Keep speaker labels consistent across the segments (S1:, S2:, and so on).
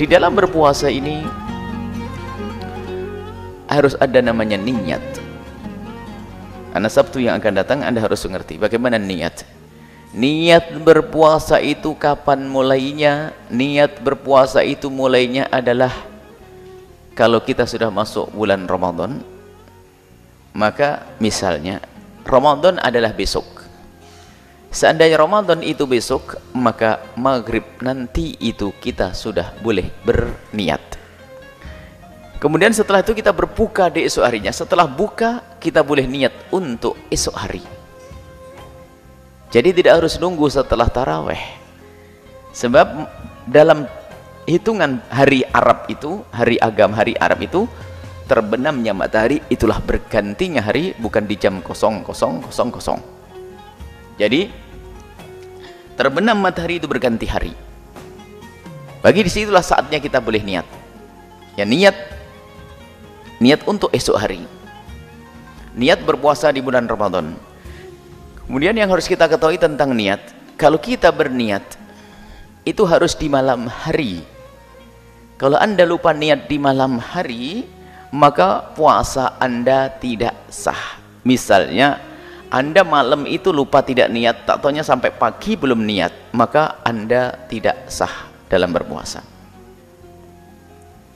S1: di dalam berpuasa ini harus ada namanya niat. Karena Sabtu yang akan datang Anda harus mengerti bagaimana niat. Niat berpuasa itu kapan mulainya? Niat berpuasa itu mulainya adalah kalau kita sudah masuk bulan Ramadan maka misalnya Ramadan adalah besok Seandainya Ramadan itu besok, maka maghrib nanti itu kita sudah boleh berniat. Kemudian setelah itu kita berbuka di esok harinya. Setelah buka, kita boleh niat untuk esok hari. Jadi tidak harus nunggu setelah taraweh. Sebab dalam hitungan hari Arab itu, hari agam hari Arab itu, terbenamnya matahari itulah bergantinya hari bukan di jam 0000. Jadi terbenam matahari itu berganti hari. Bagi di situlah saatnya kita boleh niat. Ya niat, niat untuk esok hari. Niat berpuasa di bulan Ramadan. Kemudian yang harus kita ketahui tentang niat, kalau kita berniat itu harus di malam hari. Kalau anda lupa niat di malam hari, maka puasa anda tidak sah. Misalnya anda malam itu lupa tidak niat, tak taunya sampai pagi belum niat, maka Anda tidak sah dalam berpuasa.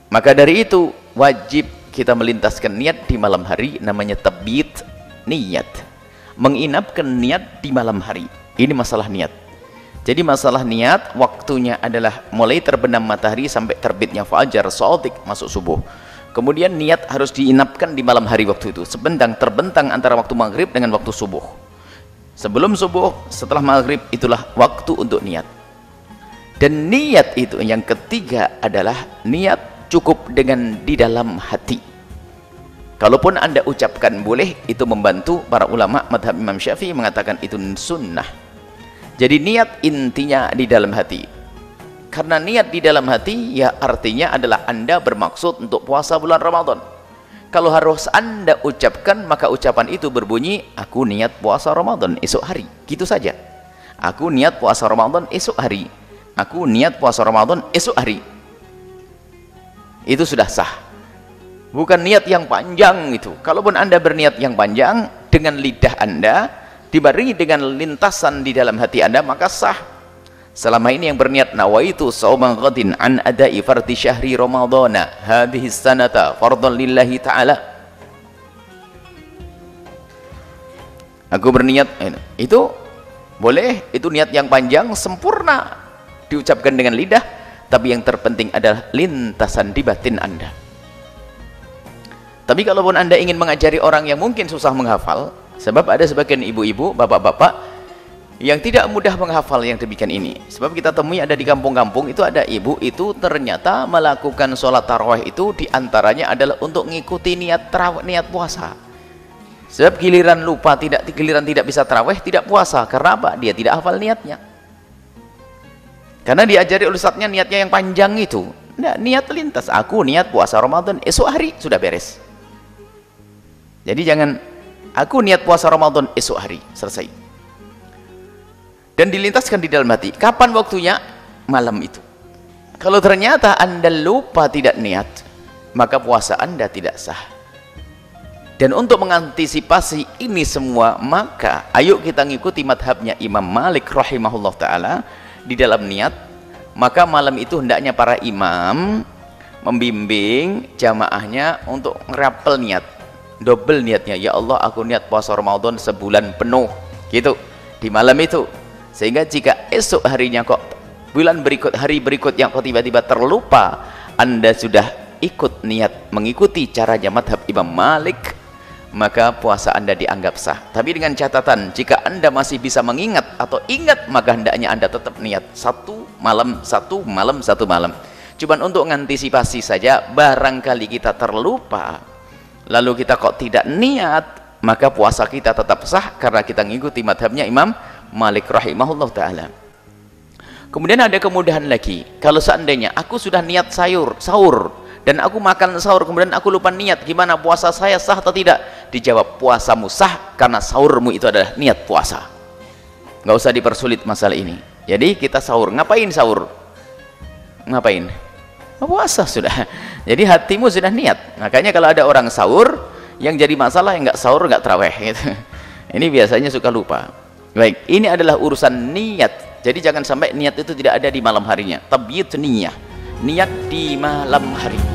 S1: Maka dari itu wajib kita melintaskan niat di malam hari namanya tabit niat. Menginapkan niat di malam hari. Ini masalah niat. Jadi masalah niat waktunya adalah mulai terbenam matahari sampai terbitnya fajar, shadiq masuk subuh. Kemudian niat harus diinapkan di malam hari waktu itu. Sebentang terbentang antara waktu maghrib dengan waktu subuh. Sebelum subuh, setelah maghrib itulah waktu untuk niat. Dan niat itu yang ketiga adalah niat cukup dengan di dalam hati. Kalaupun anda ucapkan boleh, itu membantu para ulama madhab Imam Syafi'i mengatakan itu sunnah. Jadi niat intinya di dalam hati karena niat di dalam hati ya artinya adalah anda bermaksud untuk puasa bulan Ramadan. Kalau harus anda ucapkan maka ucapan itu berbunyi aku niat puasa Ramadan esok hari. Gitu saja. Aku niat puasa Ramadan esok hari. Aku niat puasa Ramadan esok hari. Itu sudah sah. Bukan niat yang panjang itu. Kalaupun anda berniat yang panjang dengan lidah anda diberi dengan lintasan di dalam hati anda maka sah selama ini yang berniat nawaitu sauman ghadin an adai fardi syahri ramadana hadhihi sanata fardhan lillahi ta'ala. Aku berniat itu boleh itu niat yang panjang sempurna diucapkan dengan lidah tapi yang terpenting adalah lintasan di batin anda. Tapi kalaupun anda ingin mengajari orang yang mungkin susah menghafal sebab ada sebagian ibu-ibu bapak-bapak yang tidak mudah menghafal yang demikian ini. Sebab kita temui ada di kampung-kampung itu ada ibu itu ternyata melakukan sholat tarawih itu di antaranya adalah untuk mengikuti niat tarawih niat puasa. Sebab giliran lupa tidak giliran tidak bisa tarawih tidak puasa. Karena apa? Dia tidak hafal niatnya. Karena diajari oleh saatnya niatnya yang panjang itu. Nah, niat lintas. Aku niat puasa Ramadan esok hari sudah beres. Jadi jangan aku niat puasa Ramadan esok hari selesai dan dilintaskan di dalam hati. Kapan waktunya? Malam itu. Kalau ternyata anda lupa tidak niat maka puasa anda tidak sah. Dan untuk mengantisipasi ini semua maka ayo kita ngikuti madhabnya Imam Malik rahimahullah ta'ala di dalam niat. Maka malam itu hendaknya para imam membimbing jamaahnya untuk ngerapel niat double niatnya. Ya Allah aku niat puasa Ramadan sebulan penuh gitu. Di malam itu sehingga jika esok harinya kok bulan berikut hari berikut yang kok tiba-tiba terlupa anda sudah ikut niat mengikuti caranya madhab Imam Malik maka puasa anda dianggap sah. Tapi dengan catatan jika anda masih bisa mengingat atau ingat maka hendaknya anda tetap niat satu malam satu malam satu malam. Cuman untuk mengantisipasi saja barangkali kita terlupa lalu kita kok tidak niat maka puasa kita tetap sah karena kita mengikuti madhabnya Imam Malik rahimahullah ta'ala. Kemudian ada kemudahan lagi. Kalau seandainya aku sudah niat sayur sahur dan aku makan sahur kemudian aku lupa niat gimana puasa saya sah atau tidak? Dijawab puasamu sah karena sahurmu itu adalah niat puasa. Nggak usah dipersulit masalah ini. Jadi kita sahur. Ngapain sahur? Ngapain? Puasa sudah. Jadi hatimu sudah niat. Makanya kalau ada orang sahur yang jadi masalah yang nggak sahur nggak terawih gitu. ini biasanya suka lupa baik ini adalah urusan niat. Jadi jangan sampai niat itu tidak ada di malam harinya. Tabyid niyah. Niat di malam hari